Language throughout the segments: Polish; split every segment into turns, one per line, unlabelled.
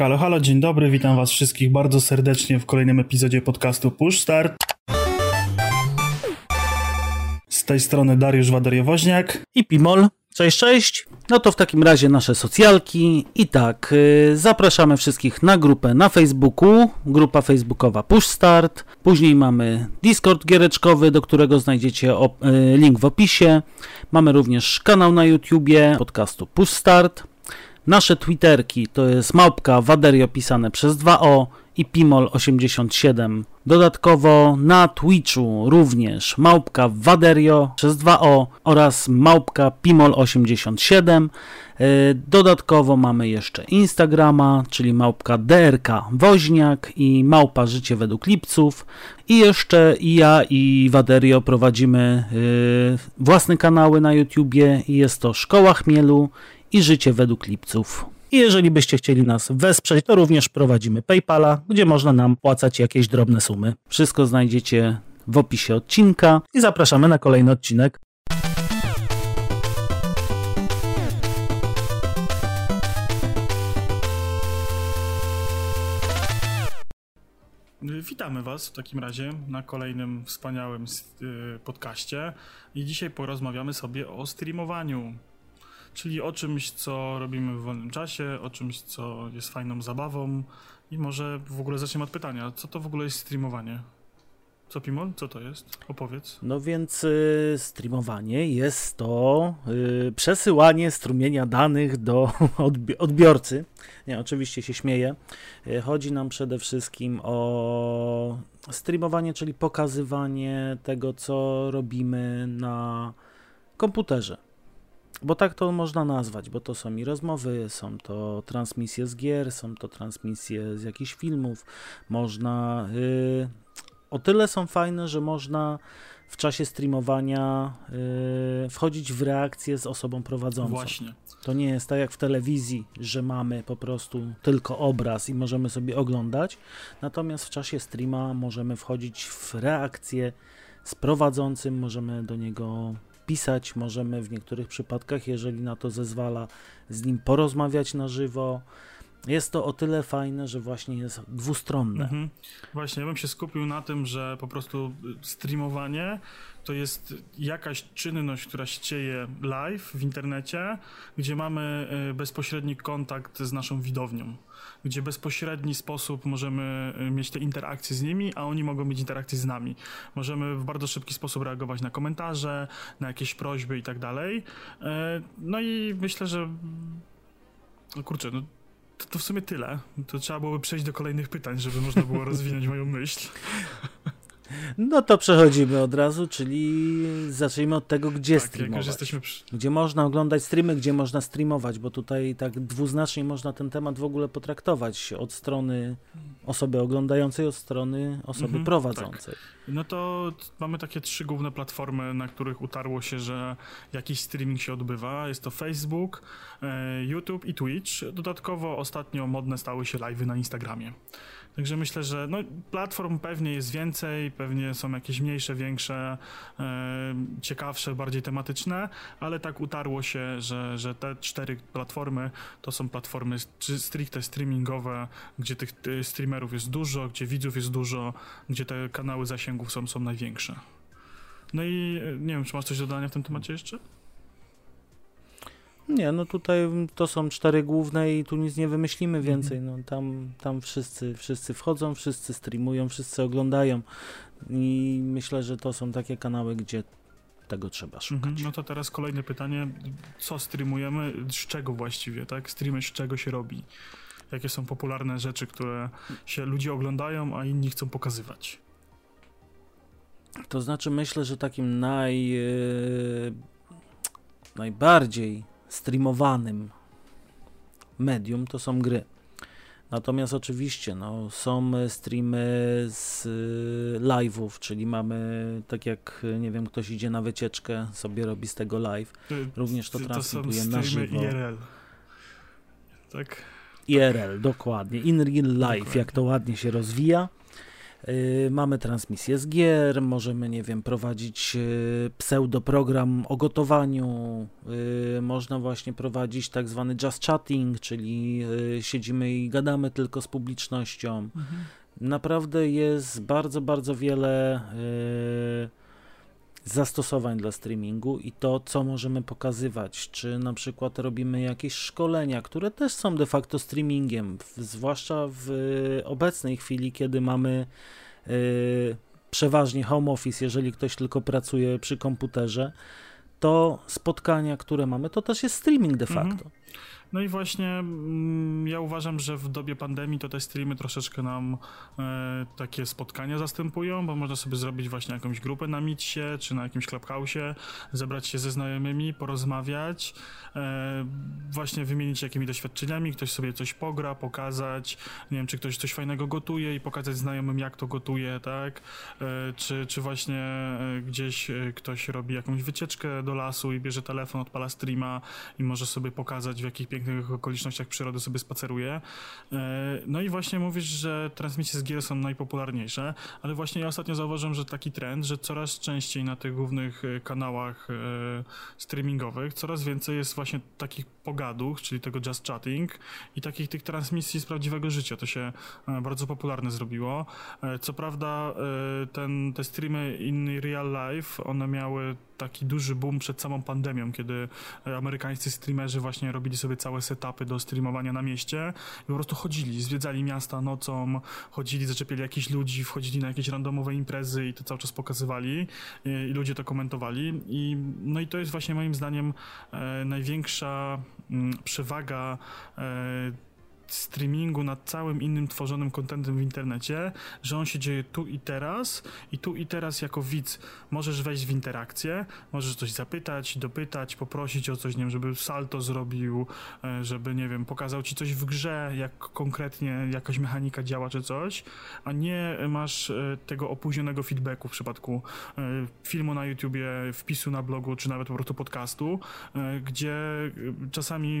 Halo, halo, dzień dobry, witam was wszystkich bardzo serdecznie w kolejnym epizodzie podcastu Push Start. Z tej strony Dariusz Wadariowoźniak.
i Pimol. Cześć, cześć. No to w takim razie nasze socjalki. I tak, y, zapraszamy wszystkich na grupę na Facebooku, grupa facebookowa Push Start. Później mamy Discord giereczkowy, do którego znajdziecie op- y, link w opisie. Mamy również kanał na YouTubie podcastu Push Start. Nasze Twitterki to jest małpka Waderio pisane przez 2O i Pimol87. Dodatkowo na Twitchu również małpka Waderio przez 2O oraz małpka Pimol87. Yy, Dodatkowo mamy jeszcze Instagrama, czyli małpka DRK Woźniak i małpa Życie według Lipców. I jeszcze i ja i Waderio prowadzimy yy, własne kanały na YouTubie i jest to Szkoła Chmielu i Życie według Lipców. I jeżeli byście chcieli nas wesprzeć, to również prowadzimy PayPala, gdzie można nam płacać jakieś drobne sumy. Wszystko znajdziecie w opisie odcinka i zapraszamy na kolejny odcinek.
Witamy was w takim razie na kolejnym wspaniałym y, podcaście i dzisiaj porozmawiamy sobie o streamowaniu. Czyli o czymś, co robimy w wolnym czasie, o czymś, co jest fajną zabawą i może w ogóle zaczniemy od pytania, co to w ogóle jest streamowanie? Co Pimol? Co to jest? Opowiedz.
No więc y, streamowanie jest to y, przesyłanie strumienia danych do odbi- odbiorcy. Nie, oczywiście się śmieję. Y, chodzi nam przede wszystkim o streamowanie, czyli pokazywanie tego, co robimy na komputerze. Bo tak to można nazwać, bo to są i rozmowy, są to transmisje z gier, są to transmisje z jakichś filmów. Można. y, o tyle są fajne, że można w czasie streamowania y, wchodzić w reakcję z osobą prowadzącą.
Właśnie.
To nie jest tak jak w telewizji, że mamy po prostu tylko obraz i możemy sobie oglądać. Natomiast w czasie streama możemy wchodzić w reakcję z prowadzącym, możemy do niego pisać, możemy w niektórych przypadkach, jeżeli na to zezwala, z nim porozmawiać na żywo. Jest to o tyle fajne, że właśnie jest dwustronne.
Mhm. Właśnie, ja bym się skupił na tym, że po prostu streamowanie to jest jakaś czynność, która się dzieje live w internecie, gdzie mamy y, bezpośredni kontakt z naszą widownią, gdzie bezpośredni sposób możemy y, mieć te interakcje z nimi, a oni mogą mieć interakcje z nami. Możemy w bardzo szybki sposób reagować na komentarze, na jakieś prośby i tak dalej. Y, No i myślę, że no kurczę, no to, to w sumie tyle. To trzeba byłoby przejść do kolejnych pytań, żeby można było rozwinąć moją myśl.
No to przechodzimy od razu, czyli zacznijmy od tego, gdzie
tak,
streamować.
przy...
Gdzie można oglądać streamy, gdzie można streamować, bo tutaj tak dwuznacznie można ten temat w ogóle potraktować od strony osoby oglądającej, od strony osoby
Mhm,
prowadzącej.
No to mamy takie trzy główne platformy, na których utarło się, że jakiś streaming się odbywa. Jest to Facebook, e, YouTube i Twitch. Dodatkowo ostatnio modne stały się live'y na Instagramie. Także myślę, że no, platform pewnie jest więcej, pewnie są jakieś mniejsze, większe, e, ciekawsze, bardziej tematyczne, ale tak utarło się, że, że te cztery platformy to są platformy stricte streamingowe, gdzie tych y, streamerów jest dużo, gdzie widzów jest dużo, gdzie te kanały zasięgów są, są największe. No i y, nie wiem, czy masz coś do dodania w tym temacie jeszcze?
Nie, no tutaj to są cztery główne i tu nic nie wymyślimy
Mhm.
więcej. No, tam tam wszyscy, wszyscy wchodzą, wszyscy streamują, wszyscy oglądają i myślę, że to są takie kanały, gdzie tego trzeba szukać.
Mhm. No to teraz kolejne pytanie. Co streamujemy? Z czego właściwie, tak? Streamy z czego się robi? Jakie są popularne rzeczy, które się ludzie oglądają, a inni chcą pokazywać?
To znaczy myślę, że takim naj, e, najbardziej streamowanym medium to są gry. Natomiast oczywiście no, są streamy z y, live'ów, czyli mamy tak jak nie wiem, ktoś idzie na wycieczkę, sobie robi z tego live. Również to
y,
transmituje na żywo.
IRL. Tak?
IRL, dokładnie. In real life,
Dokładnie.
jak to ładnie się rozwija. Yy, mamy transmisję z gier, możemy, nie wiem, prowadzić yy, pseudoprogram o gotowaniu, yy, można właśnie prowadzić tak zwany just chatting, czyli siedzimy i gadamy tylko z publicznością. Mhm. Naprawdę jest bardzo, bardzo wiele zastosowań dla streamingu i to, co możemy pokazywać, czy na przykład robimy jakieś szkolenia, które też są de facto streamingiem, zwłaszcza w obecnej chwili, kiedy mamy y, przeważnie home office, jeżeli ktoś tylko pracuje przy komputerze, to spotkania, które mamy, to też jest streaming de mhm. facto. Mhm.
No i właśnie mm, ja uważam, że w dobie pandemii to te streamy troszeczkę nam e, takie spotkania zastępują, bo można sobie zrobić właśnie jakąś grupę na Mitsie czy na jakimś Clubhouse'ie, zebrać się ze znajomymi, porozmawiać, e, właśnie wymienić jakimi doświadczeniami, ktoś sobie coś pogra, pokazać, nie wiem, czy ktoś coś fajnego gotuje i pokazać znajomym, jak to gotuje, tak, e, czy, czy właśnie e, gdzieś e, ktoś robi jakąś wycieczkę do lasu i bierze telefon, odpala streama i może sobie pokazać, w jakich pięknych okolicznościach przyrody sobie spaceruje. E, no i właśnie mówisz, że transmisje z gier są najpopularniejsze, ale właśnie ja ostatnio zauważyłem, że taki trend, że coraz częściej na tych głównych e, kanałach e, streamingowych coraz więcej jest właśnie takich pogaduch, czyli tego just chatting i takich tych transmisji z prawdziwego życia. To się bardzo popularne zrobiło. Co prawda ten, te streamy in real life, one miały taki duży boom przed samą pandemią, kiedy e, amerykańscy streamerzy właśnie robili sobie całe setupy do streamowania na mieście i po prostu chodzili, zwiedzali miasta nocą, chodzili, zaczepiali jakichś ludzi, wchodzili na jakieś randomowe imprezy i to cały czas pokazywali i, i ludzie to komentowali. I no i to jest właśnie moim zdaniem e, największa m, mm, przewaga e, streamingu nad całym innym tworzonym kontentem w internecie, że on się dzieje tu i teraz. I tu i teraz jako widz możesz wejść w interakcję, możesz coś zapytać, dopytać, poprosić o coś, nie wiem, żeby salto zrobił, e, żeby, nie wiem, pokazał ci coś w grze, jak konkretnie jakaś mechanika działa czy coś, a nie masz e, tego opóźnionego feedbacku w przypadku e, filmu na YouTubie, wpisu na blogu, czy nawet po prostu podcastu, gdzie czasami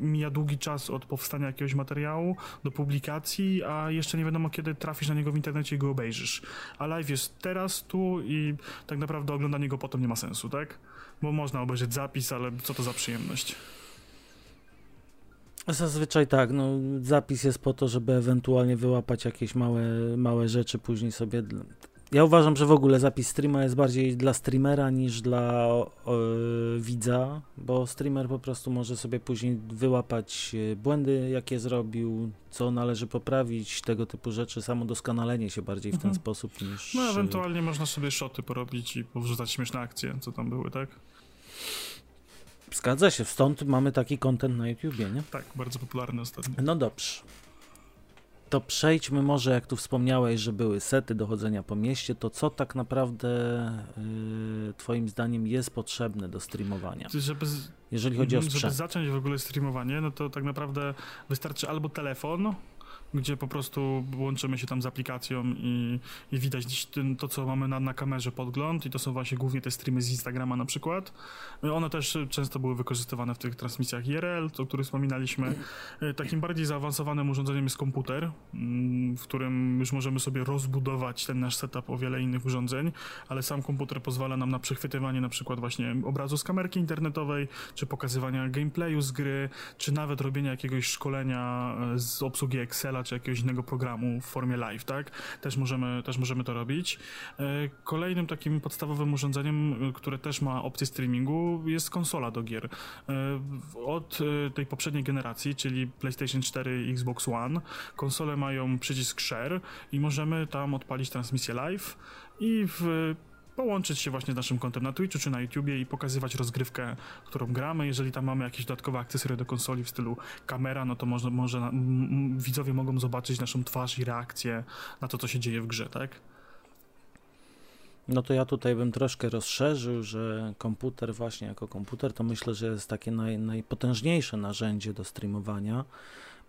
mija długi czas od powstania jakiegoś jakiegoś materiału do publikacji, a jeszcze nie wiadomo kiedy trafisz na niego w internecie i go obejrzysz. A live jest teraz, tu i tak naprawdę oglądanie go potem nie ma sensu, tak? Bo można obejrzeć zapis, ale co to za przyjemność?
Zazwyczaj tak, no zapis jest po to, żeby ewentualnie wyłapać jakieś małe, małe rzeczy, później sobie ja uważam, że w ogóle zapis streama jest bardziej dla streamera niż dla widza, bo streamer po prostu może sobie później wyłapać e, błędy, jakie zrobił, co należy poprawić, tego typu rzeczy. Samo doskonalenie się bardziej w ten mhm. sposób niż.
No, ewentualnie można sobie szoty porobić i powrzucać śmieszne akcje, co tam były, tak?
Zgadza się, stąd mamy taki content na YouTubie, nie?
Tak, bardzo popularny ostatnio.
No dobrze to przejdźmy może, jak tu wspomniałeś, że były sety dochodzenia po mieście, to co tak naprawdę y, twoim zdaniem jest potrzebne do streamowania?
Żeby,
jeżeli chodzi o
sprzęt. Żeby zacząć w ogóle streamowanie, no to tak naprawdę wystarczy albo telefon, gdzie po prostu łączymy się tam z aplikacją i, i widać ten, to, co mamy na, na kamerze podgląd i to są właśnie głównie te streamy z Instagrama na przykład. One też często były wykorzystywane w tych transmisjach IRL, o których wspominaliśmy. Takim bardziej zaawansowanym urządzeniem jest komputer, mm, w którym już możemy sobie rozbudować ten nasz setup o wiele innych urządzeń, ale sam komputer pozwala nam na przechwytywanie na przykład właśnie obrazu z kamerki internetowej, czy pokazywania gameplayu z gry, czy nawet robienia jakiegoś szkolenia e, z obsługi Excela czy jakiegoś innego programu w formie live, tak? Też możemy, też możemy to robić. E, kolejnym takim podstawowym urządzeniem, e, które też ma opcję streamingu, jest konsola do gier. E, od tej poprzedniej generacji, czyli PlayStation 4 i Xbox One, konsole mają przycisk share i możemy tam odpalić transmisję live i w połączyć się właśnie z naszym kontem na Twitchu czy na YouTubie i pokazywać rozgrywkę, którą gramy. Jeżeli tam mamy jakieś dodatkowe akcesoria do konsoli w stylu kamera, no to może, może widzowie mogą zobaczyć naszą twarz i reakcję na to, co się dzieje w grze, tak?
No to ja tutaj bym troszkę rozszerzył, że komputer właśnie jako komputer to myślę, że jest takie naj, najpotężniejsze narzędzie do streamowania,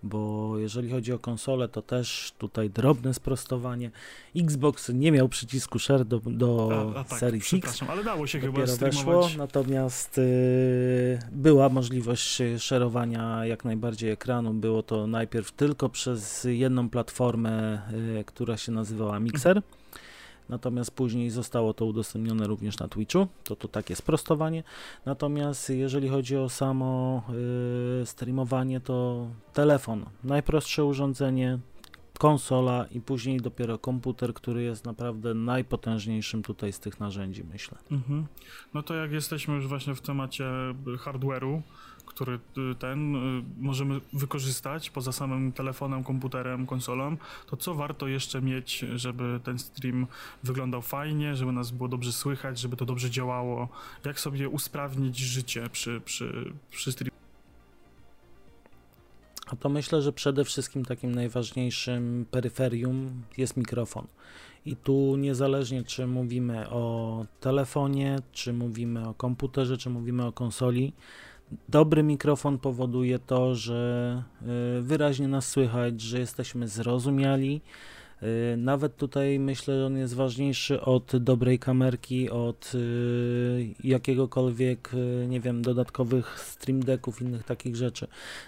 bo jeżeli chodzi o konsolę, to też tutaj drobne sprostowanie. Xbox nie miał przycisku share do, do
A, a tak,
Series X.
ale dało się chyba
Dopiero weszło,
streamować.
natomiast y, była możliwość y, szerowania jak najbardziej ekranu. Było to najpierw tylko przez jedną platformę, y, która się nazywała Mixer. Natomiast później zostało to udostępnione również na Twitchu, to to takie sprostowanie. Natomiast jeżeli chodzi o samo y, streamowanie, to telefon, najprostsze urządzenie, konsola i później dopiero komputer, który jest naprawdę najpotężniejszym tutaj z tych narzędzi, myślę.
Mhm. No to jak jesteśmy już właśnie w temacie hardware'u, który y, ten y, możemy wykorzystać poza samym telefonem, komputerem, konsolą, to co warto jeszcze mieć, żeby ten stream wyglądał fajnie, żeby nas było dobrze słychać, żeby to dobrze działało? Jak sobie usprawnić życie przy, przy, przy streamie?
A to myślę, że przede wszystkim takim najważniejszym peryferium jest mikrofon. I tu niezależnie czy mówimy o telefonie, czy mówimy o komputerze, czy mówimy o konsoli, dobry mikrofon powoduje to, że y, wyraźnie nas słychać, że jesteśmy zrozumiali. Y, Nawet tutaj myślę, że on jest ważniejszy od dobrej kamerki, od y, jakiegokolwiek, y, nie wiem, dodatkowych stream decków, innych takich rzeczy.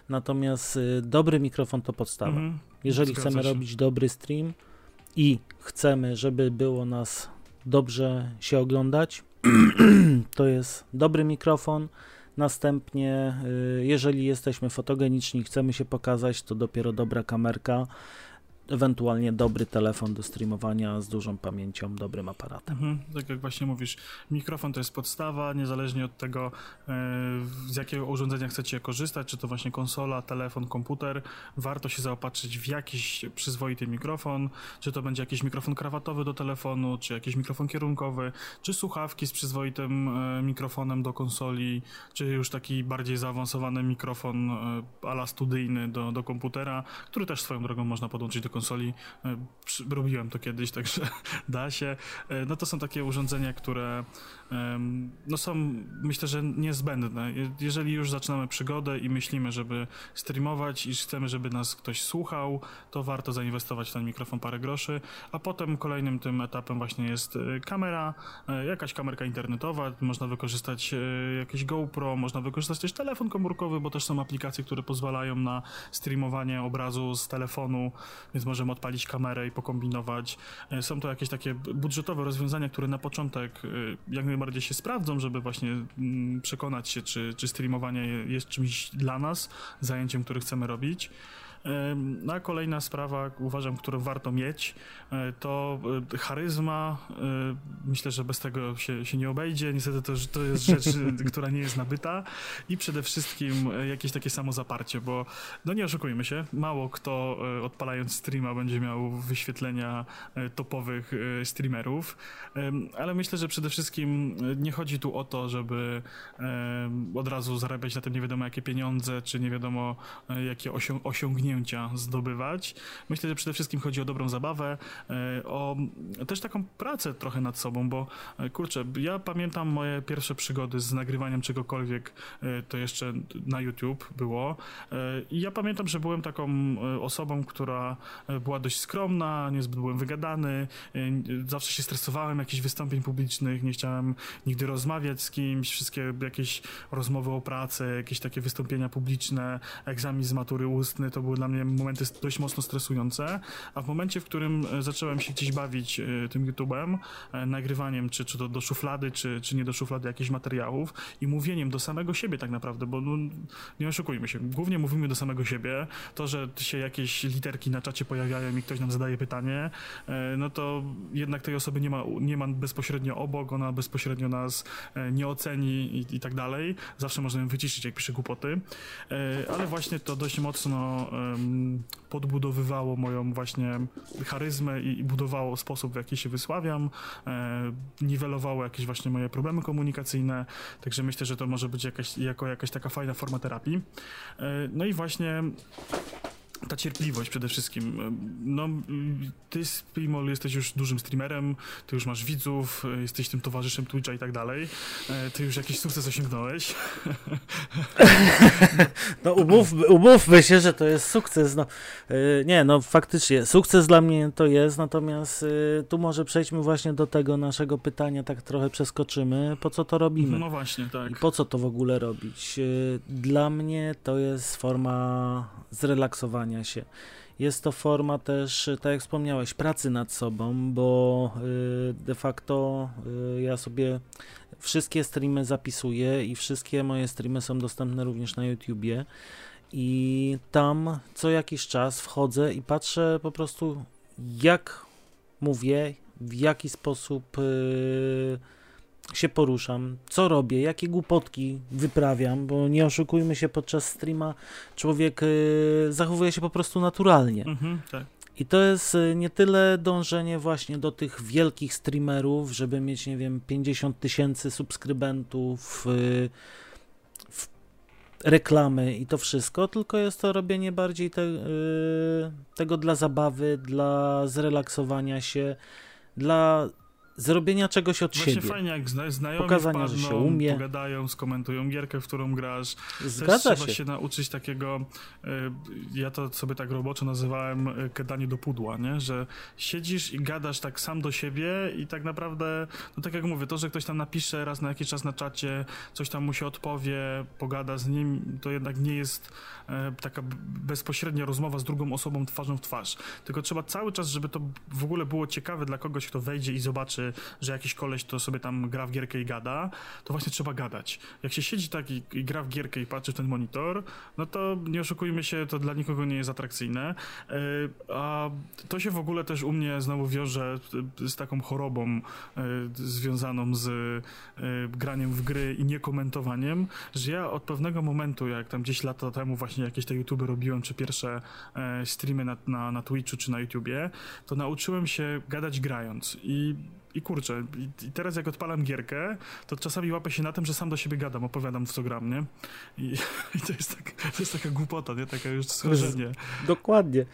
Natomiast dobry mikrofon to podstawa.
Mhm.
Jeżeli
Zgadza
chcemy
się.
robić dobry stream i chcemy, żeby było nas dobrze się oglądać, to jest dobry mikrofon. Następnie, jeżeli jesteśmy fotogeniczni, chcemy się pokazać, to dopiero dobra kamerka, ewentualnie dobry telefon do streamowania z dużą pamięcią, dobrym aparatem.
Mhm, tak jak właśnie mówisz, mikrofon to jest podstawa, niezależnie od tego, e, z jakiego urządzenia chcecie korzystać, czy to właśnie konsola, telefon, komputer, warto się zaopatrzyć w jakiś przyzwoity mikrofon, czy to będzie jakiś mikrofon krawatowy do telefonu, czy jakiś mikrofon kierunkowy, czy słuchawki z przyzwoitym e, mikrofonem do konsoli, czy już taki bardziej zaawansowany mikrofon e, ala studyjny do, do komputera, który też swoją drogą można podłączyć do konsoli. E, przy- Robiłem to kiedyś, także da się. E, No to są takie urządzenia, które no są myślę, że niezbędne. Je- Jeżeli już zaczynamy przygodę i myślimy, żeby streamować i chcemy, żeby nas ktoś słuchał, to warto zainwestować w ten mikrofon parę groszy, a potem kolejnym tym etapem właśnie jest e, kamera, e, jakaś kamerka internetowa, można wykorzystać e, jakieś GoPro, można wykorzystać też telefon komórkowy, bo też są aplikacje, które pozwalają na streamowanie obrazu z telefonu, więc możemy odpalić kamerę i pokombinować. E, Są to jakieś takie budżetowe rozwiązania, które na początek jak najbardziej się sprawdzą, żeby właśnie mm, przekonać się, czy, czy streamowanie jest czymś dla nas, zajęciem, które chcemy robić. No a kolejna sprawa, uważam, którą warto mieć, e, to e, charyzma. E, Myślę, że bez tego się, się nie obejdzie. Niestety to, to jest rzecz, która nie jest nabyta. I przede wszystkim jakieś takie samozaparcie, bo no nie oszukujmy się, mało kto odpalając streama będzie miał wyświetlenia topowych streamerów, ale myślę, że przede wszystkim nie chodzi tu o to, żeby od razu zarabiać na tym nie wiadomo jakie pieniądze, czy nie wiadomo jakie osią- osiągnięcia zdobywać. Myślę, że przede wszystkim chodzi o dobrą zabawę, e, o też taką pracę trochę nad sobą, bo e, kurczę, ja pamiętam moje pierwsze przygody z nagrywaniem czegokolwiek, e, to jeszcze na YouTube było i ja pamiętam, że byłem taką osobą, która była dość skromna, niezbyt byłem wygadany, zawsze się stresowałem jakichś wystąpień publicznych, nie chciałem nigdy rozmawiać z kimś, wszystkie jakieś rozmowy o pracę, jakieś takie wystąpienia publiczne, egzamin z matury ustny, to były dla mnie momenty dość mocno stresujące, a w momencie, w którym e, zacząłem się gdzieś bawić e, tym YouTube'em, e, nagrywaniem, czy, czy to do szuflady, czy, czy nie do szuflady jakichś materiałów i mówieniem do samego siebie tak naprawdę, bo no, nie oszukujmy się, głównie mówimy do samego siebie, to, że się jakieś literki na czacie pojawiają i ktoś nam zadaje pytanie, no to jednak tej osoby nie ma, nie ma bezpośrednio obok, ona bezpośrednio nas nie oceni i, i tak dalej. Zawsze ją wyciszyć, jak pisze głupoty. Ale właśnie to dość mocno podbudowywało moją właśnie charyzmę i, budowało sposób, w jaki się wysławiam, niwelowało jakieś właśnie moje problemy komunikacyjne, także myślę, że to może być jakaś, jako jakaś taka fajna forma terapii. E, No i właśnie ta cierpliwość przede wszystkim. No, ty, Spimol, jesteś już dużym streamerem, ty już masz widzów, jesteś tym towarzyszem Twitcha i tak dalej. E, ty już jakiś sukces osiągnąłeś.
No umów, umówmy się, że to jest sukces. No, e, nie, no faktycznie, sukces dla mnie to jest, natomiast e, tu może przejdźmy właśnie do tego naszego pytania, tak trochę przeskoczymy. Po co to robimy?
No właśnie, tak.
I po co to w ogóle robić? Dla mnie to jest forma zrelaksowania się. Jest to forma też, tak jak wspomniałeś, pracy nad sobą, bo y, de facto y, ja sobie wszystkie streamy zapisuję i wszystkie moje streamy są dostępne również na YouTubie. I tam co jakiś czas wchodzę i patrzę po prostu, jak mówię, w jaki sposób. Yy, się poruszam, co robię, jakie głupotki wyprawiam, bo nie oszukujmy się, podczas streama człowiek y, zachowuje się po prostu naturalnie. Mhm, tak. I to jest y, nie tyle dążenie właśnie do tych wielkich streamerów, żeby mieć, nie wiem, 50 tysięcy subskrybentów, y, reklamy i to wszystko, tylko jest to robienie bardziej te, tego dla zabawy, dla zrelaksowania się, dla zrobienia czegoś od
Właśnie
siebie.
fajnie, jak zna znajomi Pokazania, wpadną, że się umie. pogadają, skomentują gierkę, w którą grasz. Zgadza Też trzeba się. się nauczyć takiego, y, ja to sobie tak roboczo nazywałem y, gadanie do pudła, nie? Że siedzisz i gadasz tak sam do siebie i tak naprawdę, no tak jak mówię, to, że ktoś tam napisze raz na jakiś czas na czacie, coś tam mu się odpowie, pogada z nim, to jednak nie jest e, taka bezpośrednia rozmowa z drugą osobą twarzą w twarz. Tylko trzeba cały czas, żeby to w ogóle było ciekawe dla kogoś, kto wejdzie i zobaczy że jakiś koleś to sobie tam gra w gierkę i gada, to właśnie trzeba gadać. Jak się siedzi tak i, i gra w gierkę i patrzy w ten monitor, no to nie oszukujmy się, to dla nikogo nie jest atrakcyjne. E, a to się w ogóle też u mnie znowu wiąże z taką chorobą e, związaną z e, graniem w gry i niekomentowaniem, że ja od pewnego momentu, jak tam gdzieś lata temu właśnie jakieś te YouTube robiłem, czy pierwsze streamy na, na, na Twitchu, czy na YouTubie, to nauczyłem się gadać grając i i kurczę, i, i, teraz jak odpalam gierkę, to czasami łapę się na tym, że sam do siebie gadam, opowiadam w co gram, nie? I, i to, jest tak, to jest taka głupota, nie? Taka już schorzenie.
Dokładnie.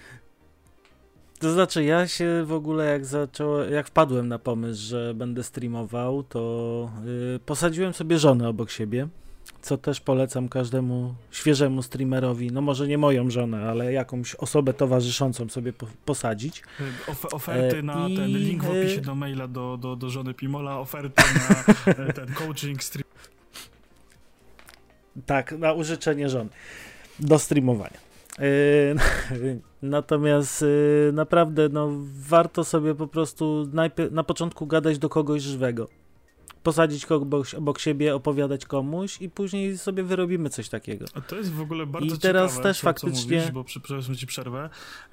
To znaczy, ja się w ogóle jak zacząłem, jak wpadłem na pomysł, że będę streamował, to yy, posadziłem sobie żonę obok siebie co też polecam każdemu świeżemu streamerowi, no może nie moją żonę, ale jakąś osobę towarzyszącą sobie po, posadzić.
Of, oferty na I... ten link w opisie do maila do, do, do żony Pimola, oferty na e, ten coaching stream.
Tak, na użyczenie żony do streamowania. E, natomiast e, naprawdę no, warto sobie po prostu najpierw, na początku gadać do kogoś żywego posadzić kogoś obok siebie, opowiadać komuś i później sobie wyrobimy coś takiego.
A to jest w ogóle bardzo I teraz ciekawe, też co, faktycznie. Co mówisz, bo przepraszam ci przerwę.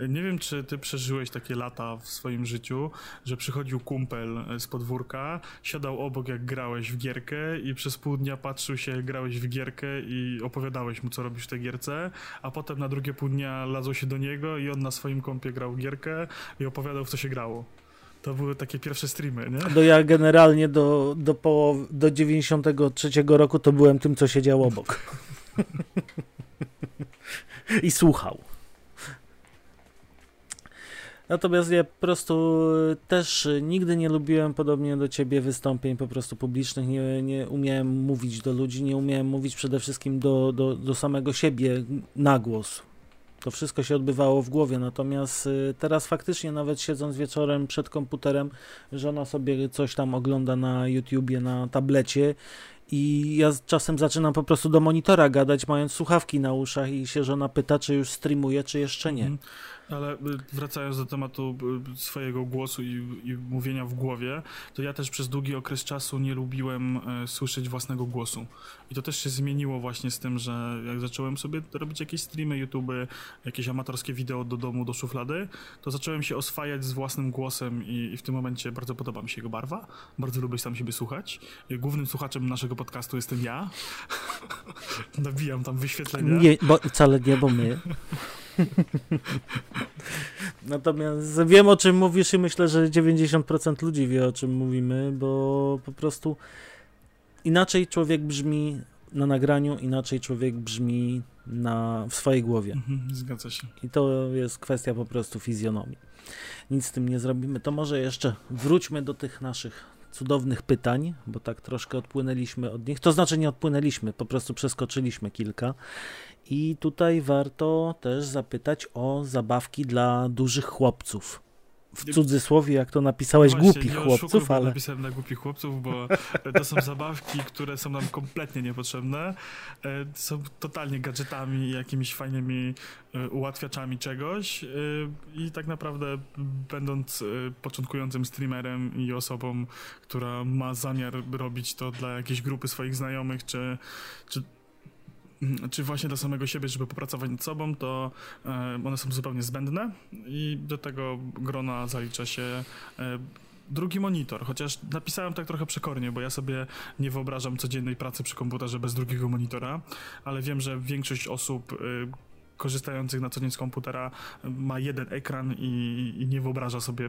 Nie wiem, czy ty przeżyłeś takie lata w swoim życiu, że przychodził kumpel z podwórka, siadał obok, jak grałeś w gierkę i przez pół dnia patrzył się, jak grałeś w gierkę i opowiadałeś mu, co robisz w tej gierce, a potem na drugie pół dnia lazło się do niego i on na swoim kompie grał gierkę i opowiadał, w co się grało. To były takie pierwsze streamy, nie?
No ja generalnie do, do, połow, do 93 roku to byłem tym, co siedział obok. I słuchał. Natomiast ja po prostu też nigdy nie lubiłem, podobnie do ciebie, wystąpień po prostu publicznych. Nie, nie umiałem mówić do ludzi, nie umiałem mówić przede wszystkim do, do, do samego siebie na głos. To wszystko się odbywało w głowie, natomiast y, teraz faktycznie nawet siedząc wieczorem przed komputerem, żona sobie coś tam ogląda na YouTubie, na tablecie i ja czasem zaczynam po prostu do monitora gadać, mając słuchawki na uszach i się żona pyta, czy już streamuje, czy jeszcze nie.
Ale y, wracając do tematu y, swojego głosu i, i, mówienia w głowie, to ja też przez długi okres czasu nie lubiłem e, słyszeć własnego głosu. I to też się zmieniło właśnie z tym, że jak zacząłem sobie robić jakieś streamy, YouTube, jakieś amatorskie wideo do domu, do szuflady, to zacząłem się oswajać z własnym głosem i, i w tym momencie bardzo podoba mi się jego barwa. Bardzo lubię sam siebie słuchać. Głównym słuchaczem naszego podcastu jestem ja. Nabijam tam wyświetlenia.
Nie, bo wcale nie, bo my. Natomiast wiem o czym mówisz i myślę, że 90% ludzi wie o czym mówimy, bo po prostu inaczej człowiek brzmi na nagraniu, inaczej człowiek brzmi na, w swojej głowie.
Mhm, zgadza się.
I to jest kwestia po prostu fizjonomii. Nic z tym nie zrobimy. To może jeszcze wróćmy do tych naszych cudownych pytań, bo tak troszkę odpłynęliśmy od nich. To znaczy nie odpłynęliśmy, po prostu przeskoczyliśmy kilka. I tutaj warto też zapytać o zabawki dla dużych chłopców w cudzysłowie, jak to napisałeś,
Właśnie,
głupich chłopców, ale...
napisałem na głupich chłopców, bo to są zabawki, które są nam kompletnie niepotrzebne. E, Są totalnie gadżetami i jakimiś fajnymi e, ułatwiaczami czegoś e, i tak naprawdę będąc e, początkującym streamerem i osobą, która ma zamiar robić to dla jakiejś grupy swoich znajomych, czy, czy czy właśnie dla samego siebie, żeby popracować nad sobą, to e, one są zupełnie zbędne i do tego grona zalicza się e, drugi monitor, chociaż napisałem tak trochę przekornie, bo ja sobie nie wyobrażam codziennej pracy przy komputerze bez drugiego monitora, ale wiem, że większość osób e, korzystających na co dzień z komputera ma jeden ekran i, i nie wyobraża sobie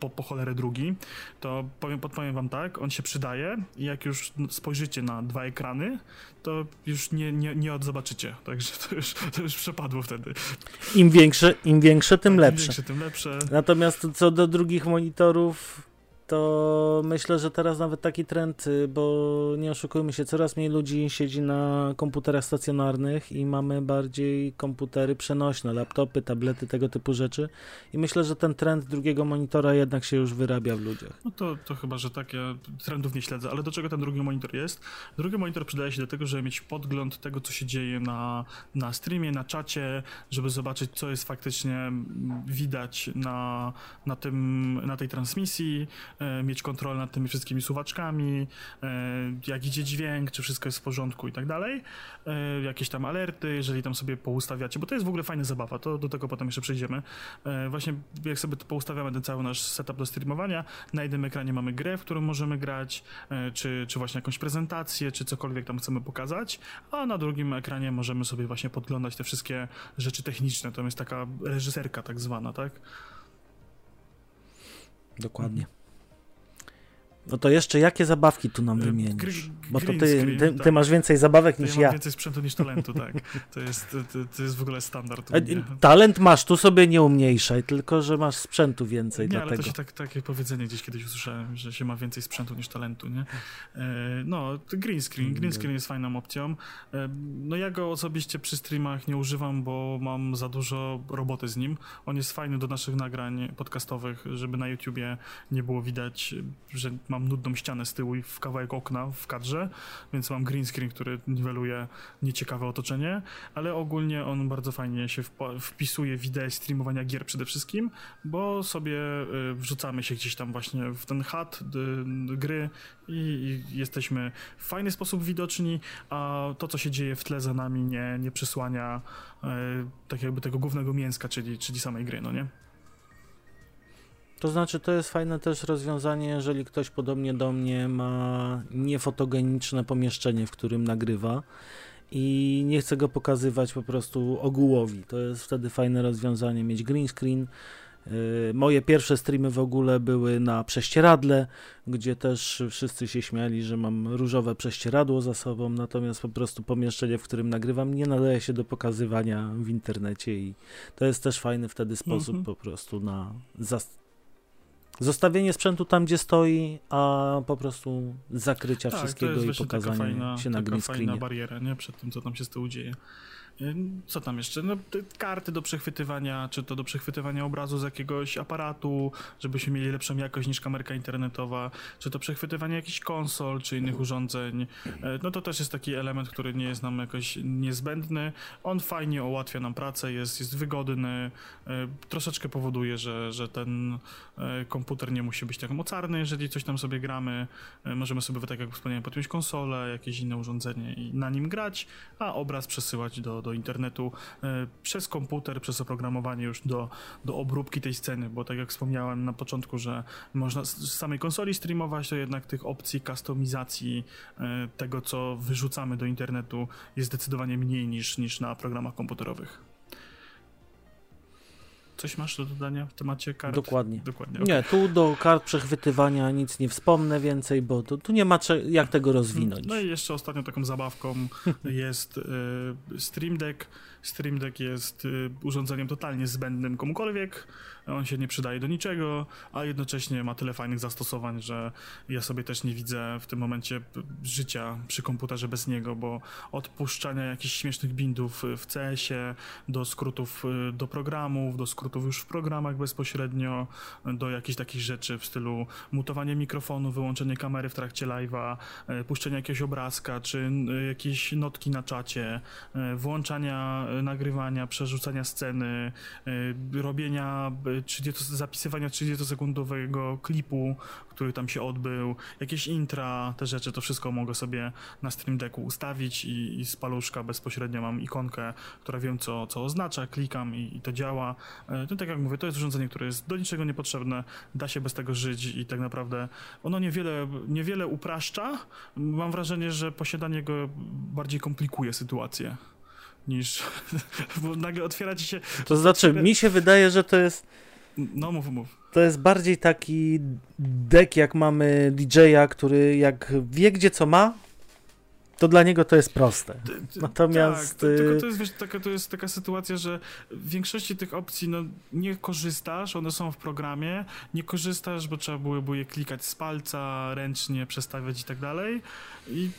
po, po cholerę drugi, to powiem, podpowiem wam tak, on się przydaje i jak już spojrzycie na dwa ekrany, to już nie, nie, nie odzobaczycie, także to już, to już przepadło wtedy.
Im większe, im większe tym
Im
lepsze.
większe, tym lepsze.
Natomiast co do drugich monitorów, to myślę, że teraz nawet taki trend, y, bo nie oszukujmy się, coraz mniej ludzi siedzi na komputerach stacjonarnych i mamy bardziej komputery przenośne, laptopy, tablety, tego typu rzeczy. I myślę, że ten trend drugiego monitora jednak się już wyrabia w ludziach.
No to, to chyba, że takie trendów nie śledzę, ale do czego ten drugi monitor jest? Drugi monitor przydaje się do tego, żeby mieć podgląd tego, co się dzieje na, na streamie, na czacie, żeby zobaczyć, co jest faktycznie widać na, na, tym, na tej transmisji, mieć kontrolę nad tymi wszystkimi suwaczkami, e, jak idzie dźwięk, czy wszystko jest w porządku i tak dalej. E, jakieś tam alerty, jeżeli tam sobie poustawiacie, bo to jest w ogóle fajna zabawa, to do tego potem jeszcze przejdziemy. E, właśnie jak sobie poustawiamy ten cały nasz setup do streamowania, na jednym ekranie mamy grę, w którą możemy grać, e, czy, czy właśnie jakąś prezentację, czy cokolwiek tam chcemy pokazać, a na drugim ekranie możemy sobie właśnie podglądać te wszystkie rzeczy techniczne. To jest taka reżyserka tak zwana, tak?
Dokładnie. No to jeszcze jakie zabawki tu nam
E,
wymienisz? Bo to ty,
screen,
ty, ty
tak.
masz więcej zabawek
To
niż
ja mam
ja.
więcej sprzętu niż talentu, tak. To jest, to, to- jest w ogóle standard. mnie.
Talent masz, tu sobie nie umniejszaj, tylko że masz sprzętu więcej
Nie, ale
dlatego.
to się tak, takie powiedzenie gdzieś kiedyś usłyszałem, że się ma więcej sprzętu niż talentu, nie? E, no, green screen. Green screen jest fajną opcją. E, no ja go osobiście przy streamach nie używam, bo mam za dużo roboty z nim. On jest fajny do naszych nagrań podcastowych, żeby na YouTubie nie było widać, że mam nudną ścianę z tyłu i w kawałek okna w kadrze, więc mam green screen, który niweluje nieciekawe otoczenie, ale ogólnie on bardzo fajnie się wpisuje w ideę streamowania gier przede wszystkim, bo sobie y, wrzucamy się gdzieś tam właśnie w ten chat y, gry i, jesteśmy w fajny sposób widoczni, a to, co się dzieje w tle za nami nie, nie przysłania y, tak jakby tego głównego mięska, czyli, czyli samej gry, no nie?
To znaczy, to jest fajne też rozwiązanie, jeżeli ktoś podobnie do mnie ma niefotogeniczne pomieszczenie, w którym nagrywa i nie chce go pokazywać po prostu ogółowi. To jest wtedy fajne rozwiązanie, mieć green screen. Yy, Moje pierwsze streamy w ogóle były na prześcieradle, gdzie też wszyscy się śmiali, że mam różowe prześcieradło za sobą, natomiast po prostu pomieszczenie, w którym nagrywam, nie nadaje się do pokazywania w internecie i to jest też fajny wtedy sposób
Mhm.
po prostu na zas- zostawienie sprzętu tam, gdzie stoi, a po prostu zakrycia
Tak,
wszystkiego i pokazanie
fajna,
się na green
fajna
screenie.
bariera, nie? Przed tym, co tam się z tyłu dzieje. Co tam jeszcze? No, karty do przechwytywania, czy to do przechwytywania obrazu z jakiegoś aparatu, żebyśmy mieli lepszą jakość niż kamerka internetowa, czy to przechwytywanie jakichś konsol, czy innych urządzeń. E, No to też jest taki element, który nie jest nam jakoś niezbędny. On fajnie ułatwia nam pracę, jest, jest wygodny, e, troszeczkę powoduje, że, że ten e, komputer nie musi być tak mocarny, jeżeli coś tam sobie gramy. Możemy sobie, tak jak wspomniałem, podpiąć konsolę, jakieś inne urządzenie i na nim grać, a obraz przesyłać do, do internetu e, przez komputer, przez oprogramowanie już do, do obróbki tej sceny, bo tak jak wspomniałem na początku, że można z samej konsoli streamować, to jednak tych opcji kustomizacji e, tego, co wyrzucamy do internetu jest zdecydowanie mniej niż, niż na programach komputerowych. Coś masz do dodania w temacie kart?
Dokładnie.
Dokładnie.
Nie, tu do kart przechwytywania nic nie wspomnę więcej, bo tu, tu nie ma jak tego rozwinąć.
No i jeszcze ostatnią taką zabawką jest y, Stream Deck. Stream Deck jest y, urządzeniem totalnie zbędnym komukolwiek. On się nie przydaje do niczego, a jednocześnie ma tyle fajnych zastosowań, że ja sobie też nie widzę w tym momencie p- życia przy komputerze bez niego, bo od puszczania jakichś śmiesznych bindów w CS-ie, do skrótów y, do programów, do skrótów już w programach bezpośrednio, do jakichś takich rzeczy w stylu mutowanie mikrofonu, wyłączenie kamery w trakcie live'a, puszczenie jakiegoś obrazka, czy jakieś notki na czacie, włączania nagrywania, przerzucania sceny, e, robienia e, 30, zapisywania 30-sekundowego klipu, który tam się odbył, jakieś intra, te rzeczy, to wszystko mogę sobie na Stream Decku ustawić i, i z paluszka bezpośrednio mam ikonkę, która wiem co, co oznacza, klikam i, i to działa. E, To tak jak mówię, to jest urządzenie, które jest do niczego niepotrzebne, da się bez tego żyć i tak naprawdę ono niewiele, niewiele upraszcza. Mam wrażenie, że posiadanie go bardziej komplikuje sytuację niż, bo nagle otwiera ci się,
To znaczy, mi się wydaje, że to jest,
no mów, mów.
to jest bardziej taki deck, jak mamy DJ-a, który jak wie, gdzie co ma, to dla niego to jest proste. Natomiast,
Tak, tylko
y-
to jest, wiesz, taka, to jest taka sytuacja, że w większości tych opcji no, nie korzystasz, one są w programie, nie korzystasz, bo trzeba byłoby je klikać z palca, ręcznie przestawiać i tak dalej i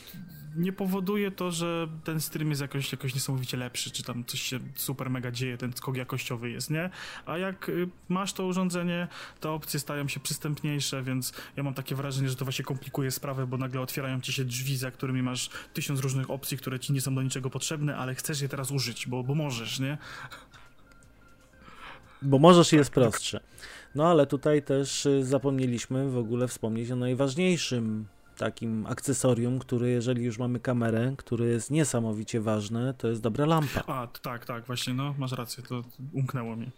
nie powoduje to, że ten stream jest jakoś, jakoś niesamowicie lepszy, czy tam coś się super mega dzieje, ten skok jakościowy jest, nie? A jak y, masz to urządzenie, te opcje stają się przystępniejsze, więc ja mam takie wrażenie, że to właśnie komplikuje sprawę, bo nagle otwierają ci się drzwi, za którymi masz tysiąc różnych opcji, które ci nie są do niczego potrzebne, ale chcesz je teraz użyć, bo, bo możesz, nie?
Bo możesz i jest prostsze. No ale tutaj też y, zapomnieliśmy w ogóle wspomnieć o najważniejszym takim akcesorium, który jeżeli już mamy kamerę, które jest niesamowicie ważne, to jest dobra lampa.
A, tak, tak, właśnie, no, masz rację, to umknęło mi.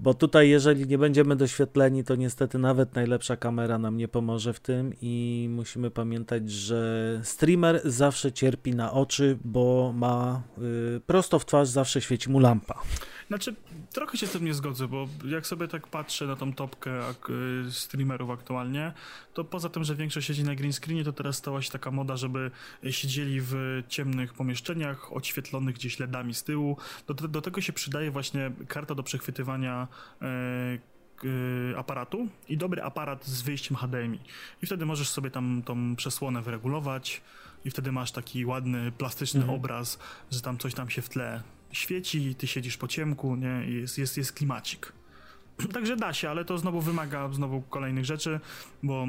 Bo tutaj jeżeli nie będziemy doświetleni, to niestety nawet najlepsza kamera nam nie pomoże w tym i musimy pamiętać, że streamer zawsze cierpi na oczy, bo ma y, prosto w twarz zawsze świeci mu lampa.
Znaczy, trochę się z tym nie zgodzę, bo jak sobie tak patrzę na tą topkę ak- y, streamerów aktualnie, to poza tym, że większość siedzi na green screenie, to teraz stała się taka moda, żeby siedzieli w ciemnych pomieszczeniach, oświetlonych gdzieś LEDami z tyłu. Do, do, tego się przydaje właśnie karta do przechwytywania e, k- y, aparatu i dobry aparat z wyjściem HDMI. I wtedy możesz sobie tam tą przesłonę wyregulować i wtedy masz taki ładny, plastyczny
Mhm.
obraz, że tam coś tam się w tle świeci, ty siedzisz po ciemku, nie, jest, jest, jest klimacik. Także da się, ale to znowu wymaga znowu kolejnych rzeczy, bo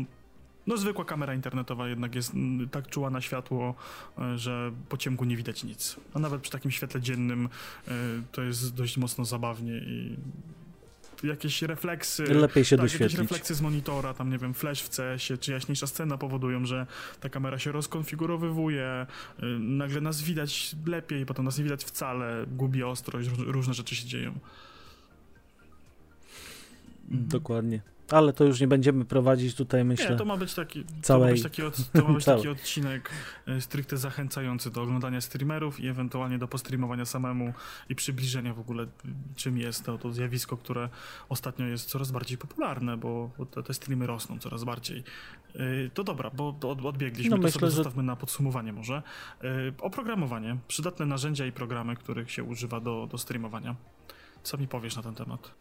no zwykła kamera internetowa jednak jest mm, tak czuła na światło, e, że po ciemku nie widać nic. A nawet przy takim świetle dziennym e, to jest dość mocno zabawnie i jakieś refleksy.
Lepiej się
tak, jakieś
doświetlić.
refleksy z monitora, tam nie wiem, flash w CS-ie, czy jaśniejsza scena powodują, że ta kamera się rozkonfigurowywuje, y, nagle nas widać lepiej, potem nas nie widać wcale, gubi ostrość, róż- różne rzeczy się dzieją.
Dokładnie. Ale to już nie będziemy prowadzić tutaj, myślę.
Nie, to ma być taki, to ma
całej-
być taki, od, to ma być taki
całej.
odcinek y, stricte zachęcający do oglądania streamerów i ewentualnie do postreamowania samemu i przybliżenia w ogóle y, czym jest to, to zjawisko, które ostatnio jest coraz bardziej popularne, bo te, te streamy rosną coraz bardziej. Y, To dobra, bo odbiegliśmy,
No
to
myślę,
sobie
że-
zostawmy na podsumowanie może. Y, Oprogramowanie, przydatne narzędzia i programy, których się używa do, do streamowania. Co mi powiesz na ten temat?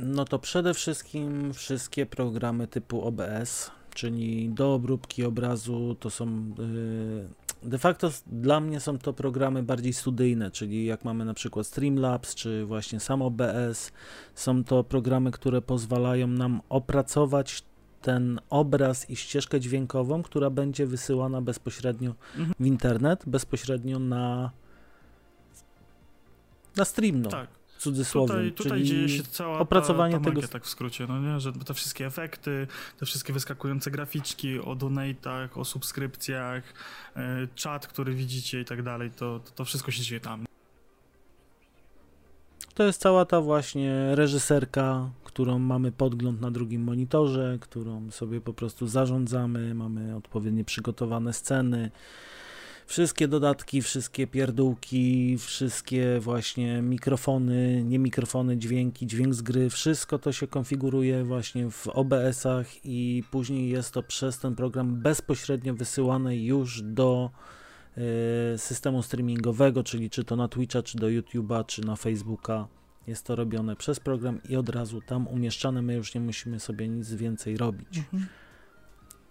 No to przede wszystkim wszystkie programy typu OBS, czyli do obróbki obrazu, to są yy, de facto dla mnie są to programy bardziej studyjne, czyli jak mamy na przykład Streamlabs czy właśnie sam OBS, są to programy, które pozwalają nam opracować ten obraz i ścieżkę dźwiękową, która będzie wysyłana bezpośrednio
Mhm.
w internet, bezpośrednio na na stream, no,
tak.
W cudzysłowie.
Tutaj, tutaj
czyli
dzieje się cała
opracowanie
ta, ta
tego-
magia, tak w skrócie, no nie? Że te wszystkie efekty, te wszystkie wyskakujące graficzki o donate'ach, o subskrypcjach, e, czat, który widzicie i tak dalej, to, to, to wszystko się dzieje tam.
To jest cała ta właśnie reżyserka, którą mamy podgląd na drugim monitorze, którą sobie po prostu zarządzamy, mamy odpowiednio przygotowane sceny. Wszystkie dodatki, wszystkie pierdółki, wszystkie właśnie mikrofony, nie mikrofony, dźwięki, dźwięk z gry, wszystko to się konfiguruje właśnie w OBS-ach i później jest to przez ten program bezpośrednio wysyłane już do y, systemu streamingowego, czyli czy to na Twitcha, czy do YouTube'a, czy na Facebooka. Jest to robione przez program i od razu tam umieszczane. My już nie musimy sobie nic więcej robić. Mhm.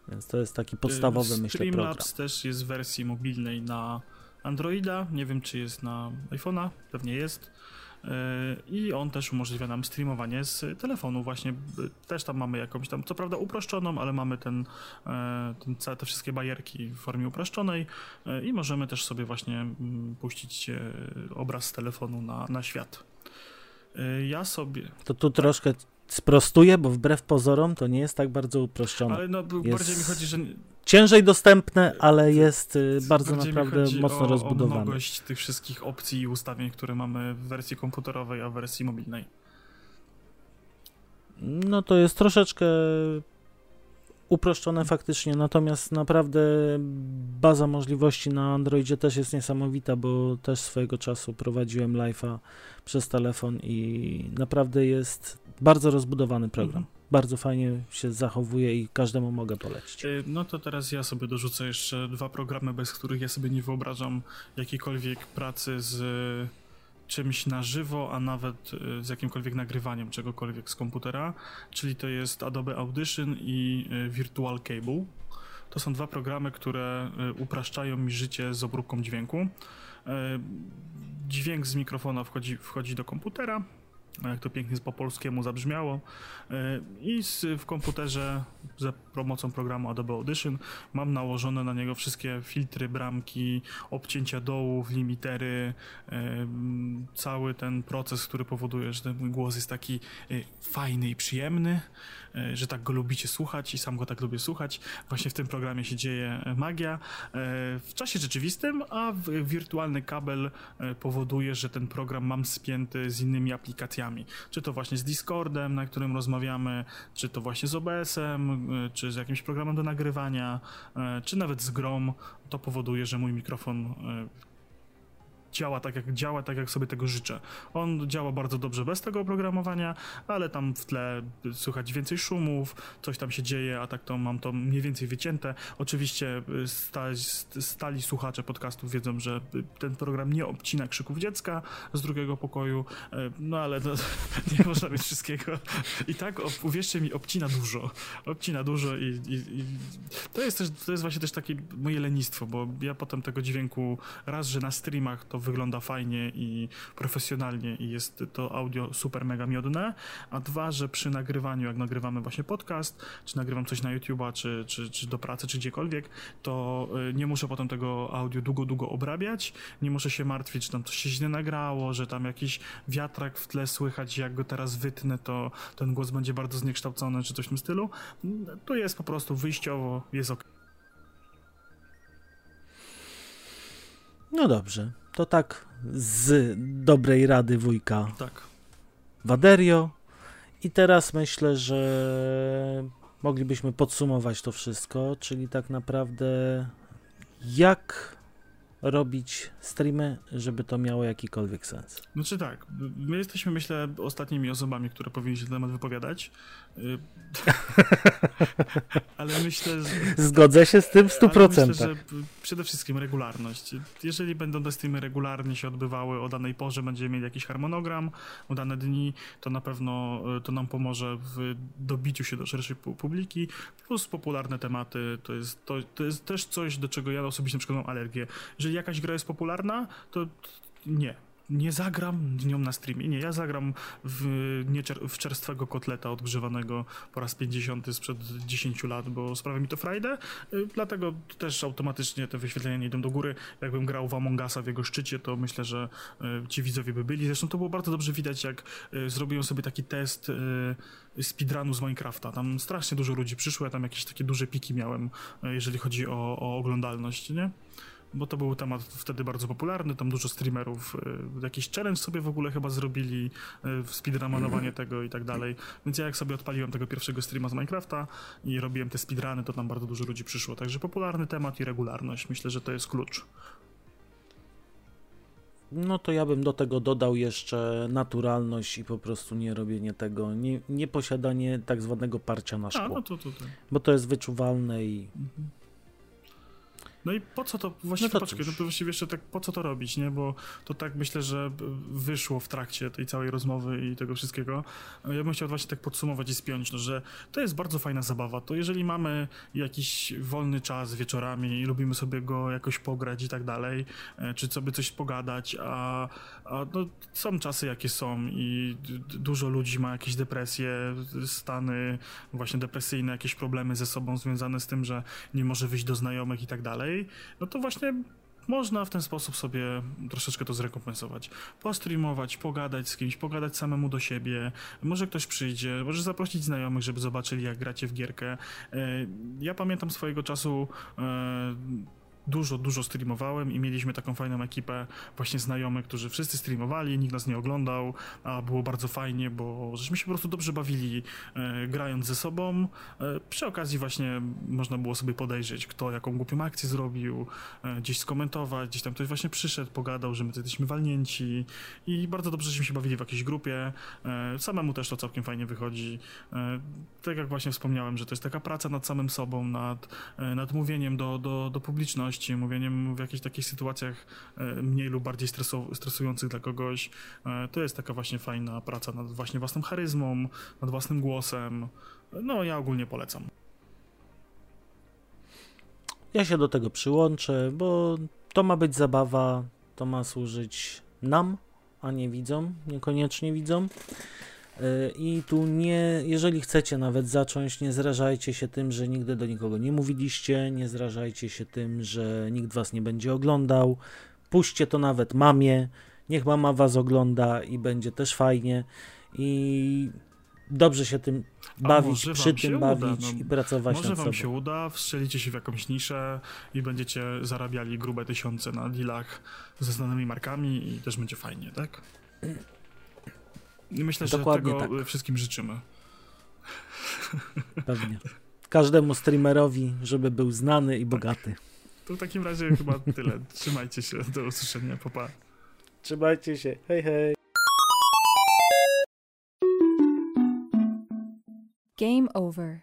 Więc to jest taki podstawowy, myślę, program.
Streamlabs też jest w wersji mobilnej na Androida. Nie wiem, czy jest na iPhone'a. Pewnie jest. E, I on też umożliwia nam streamowanie z telefonu. Właśnie też tam mamy jakąś tam, co prawda uproszczoną, ale mamy ten, ten te wszystkie bajerki w formie uproszczonej i możemy też sobie właśnie mm, puścić obraz z telefonu na, na świat. Ja sobie.
To tu troszkę sprostuję, bo wbrew pozorom to nie jest tak bardzo uproszczone.
Ale no, jest bardziej mi chodzi, że...
Ciężej dostępne, ale jest y, bardzo naprawdę mocno
o,
rozbudowane.
o mnogość tych wszystkich opcji i ustawień, które mamy w wersji komputerowej, a w wersji mobilnej.
No to jest troszeczkę uproszczone faktycznie, natomiast naprawdę baza możliwości na Androidzie też jest niesamowita, bo też swojego czasu prowadziłem live'a przez telefon i naprawdę jest bardzo rozbudowany program. Mhm. Bardzo fajnie się zachowuje i każdemu mogę polecić.
Y, no to teraz ja sobie dorzucę jeszcze dwa programy, bez których ja sobie nie wyobrażam jakiejkolwiek pracy z czymś na żywo, a nawet y, z jakimkolwiek nagrywaniem czegokolwiek z komputera, czyli to jest Adobe Audition i y, Virtual Cable. To są dwa programy, które upraszczają mi życie z obróbką dźwięku. Dźwięk z mikrofona wchodzi, wchodzi do komputera, jak to pięknie po polskiemu zabrzmiało. E, I w komputerze za pomocą programu Adobe Audition mam nałożone na niego wszystkie filtry, bramki, obcięcia dołów, limitery, e, cały ten proces, który powoduje, że ten mój głos jest taki e, fajny i przyjemny, że tak go lubicie słuchać i sam go tak lubię słuchać. Właśnie w tym programie się dzieje magia w czasie rzeczywistym, a wirtualny kabel powoduje, że ten program mam spięty z innymi aplikacjami. Czy to właśnie z Discordem, na którym rozmawiamy, czy to właśnie z OBS-em, y, czy z jakimś programem do nagrywania, y, czy nawet z grom, to powoduje, że mój mikrofon y, działa tak, jak działa, tak jak sobie tego życzę. On działa bardzo dobrze bez tego oprogramowania, ale tam w tle słychać więcej szumów, coś tam się dzieje, a tak to mam to mniej więcej wycięte. Oczywiście y, stali, stali słuchacze podcastów wiedzą, że ten program nie obcina krzyków dziecka z drugiego pokoju, y, no ale to, nie można mieć wszystkiego. I tak, uwierzcie mi, obcina dużo. Obcina dużo i, i, i to jest też, to jest właśnie też takie moje lenistwo, bo ja potem tego dźwięku raz, że na streamach to wygląda fajnie i profesjonalnie i jest to audio super mega miodne, a dwa, że przy nagrywaniu, jak nagrywamy właśnie podcast, czy nagrywam coś na YouTube'a, czy, czy, czy do pracy, czy gdziekolwiek, to y, nie muszę potem tego audio długo, długo obrabiać, nie muszę się martwić, że tam coś się źle nagrało, że tam jakiś wiatrak w tle słychać, jak go teraz wytnę, to ten głos będzie bardzo zniekształcony, czy coś w tym stylu. Tu jest po prostu wyjściowo, jest ok.
No dobrze, to tak z dobrej rady wujka.
Tak.
Waderio. I teraz myślę, że moglibyśmy podsumować to wszystko, czyli tak naprawdę jak robić streamy, żeby to miało jakikolwiek sens.
Znaczy tak, my jesteśmy myślę ostatnimi osobami, które powinny się na temat wypowiadać. Y, ale myślę, że...
Zgodzę się z tym w 100%.
Ale myślę, że przede wszystkim regularność. Jeżeli będą te streamy regularnie się odbywały o danej porze, będziemy mieli jakiś harmonogram o dane dni, to na pewno y, to nam pomoże w dobiciu się do szerszej publiki, plus popularne tematy, to jest, to, to jest też coś, do czego ja osobiście na przykład mam alergię. Jeżeli jakaś gra jest popularna, to nie nie zagram dnią na streamie. Nie, ja zagram w, nieczer- w czerstwego kotleta odgrzewanego po raz 50 sprzed 10 lat, bo sprawia mi to frajdę, y, dlatego też automatycznie te wyświetlenia nie idą do góry. Jakbym grał w Among Usa w jego szczycie, to myślę, że y, ci widzowie by byli. Zresztą to było bardzo dobrze widać, jak y, zrobiłem sobie taki test speedrunu z Minecrafta. Tam strasznie dużo ludzi przyszło, ja tam jakieś takie duże piki miałem, jeżeli chodzi o, o oglądalność, nie? Bo to był temat wtedy bardzo popularny, tam dużo streamerów y, jakiś challenge sobie w ogóle chyba zrobili, y, speedrunowanie tego i tak dalej, więc ja jak sobie odpaliłem tego pierwszego streama z Minecrafta i robiłem te speedruny, to tam bardzo dużo ludzi przyszło, także popularny temat i regularność, myślę, że to jest klucz.
No to ja bym do tego dodał jeszcze naturalność i po prostu nie robienie tego, nie, nie posiadanie tak zwanego parcia na szkło,
A, no to tutaj.
bo to jest wyczuwalne i
Mhm. No i po co to, właściwie,
No to
poczekaj, no to właściwie jeszcze tak, po co to robić, nie, bo to tak myślę, że wyszło w trakcie tej całej rozmowy i tego wszystkiego. Ja bym chciał właśnie tak podsumować i spiąć, no, że to jest bardzo fajna zabawa, to jeżeli mamy jakiś wolny czas wieczorami i lubimy sobie go jakoś pograć i tak dalej, e, czy sobie coś pogadać, a, a no, są czasy jakie są i dużo ludzi ma jakieś depresje, stany właśnie depresyjne, jakieś problemy ze sobą związane z tym, że nie może wyjść do znajomych i tak dalej, no to właśnie można w ten sposób sobie troszeczkę to zrekompensować. Postreamować, pogadać z kimś, pogadać samemu do siebie. Może ktoś przyjdzie, może zaprosić znajomych, żeby zobaczyli, jak gracie w gierkę. E, Ja pamiętam swojego czasu. Dużo, dużo streamowałem i mieliśmy taką fajną ekipę właśnie znajomych, którzy wszyscy streamowali, nikt nas nie oglądał, a było bardzo fajnie, bo żeśmy się po prostu dobrze bawili e, grając ze sobą. E, przy okazji właśnie można było sobie podejrzeć, kto jaką głupią akcję zrobił, e, gdzieś skomentować, gdzieś tam ktoś właśnie przyszedł, pogadał, że my jesteśmy walnięci i bardzo dobrze żeśmy się bawili w jakiejś grupie. E, samemu też to całkiem fajnie wychodzi. E, tak jak właśnie wspomniałem, że to jest taka praca nad samym sobą, nad, e, nad mówieniem do, do, do publiczności, mówieniem w jakichś takich sytuacjach e, mniej lub bardziej stresu, stresujących dla kogoś. E, To jest taka właśnie fajna praca nad właśnie własną charyzmą, nad własnym głosem. No, ja ogólnie polecam.
ja się do tego przyłączę, bo to ma być zabawa, to ma służyć nam, a nie widzom, niekoniecznie widzom. Yy, I tu nie, jeżeli chcecie nawet zacząć, nie zrażajcie się tym, że nigdy do nikogo nie mówiliście, nie zrażajcie się tym, że nikt was nie będzie oglądał. Puśćcie to nawet mamie, niech mama was ogląda i będzie też fajnie. I dobrze się tym bawić,
może wam
przy tym
uda,
bawić
no.
i pracować
Może
nad
wam
sobą.
się uda, wstrzelicie się w jakąś niszę i będziecie zarabiali grube tysiące na dealach ze znanymi markami i też będzie fajnie, tak? I myślę,
Dokładnie
że tego
tak.
wszystkim życzymy.
Pewnie. Każdemu streamerowi, żeby był znany i bogaty.
To w takim razie chyba tyle. Trzymajcie się, do usłyszenia, popa.
Trzymajcie się. Hej, hej.
Game over.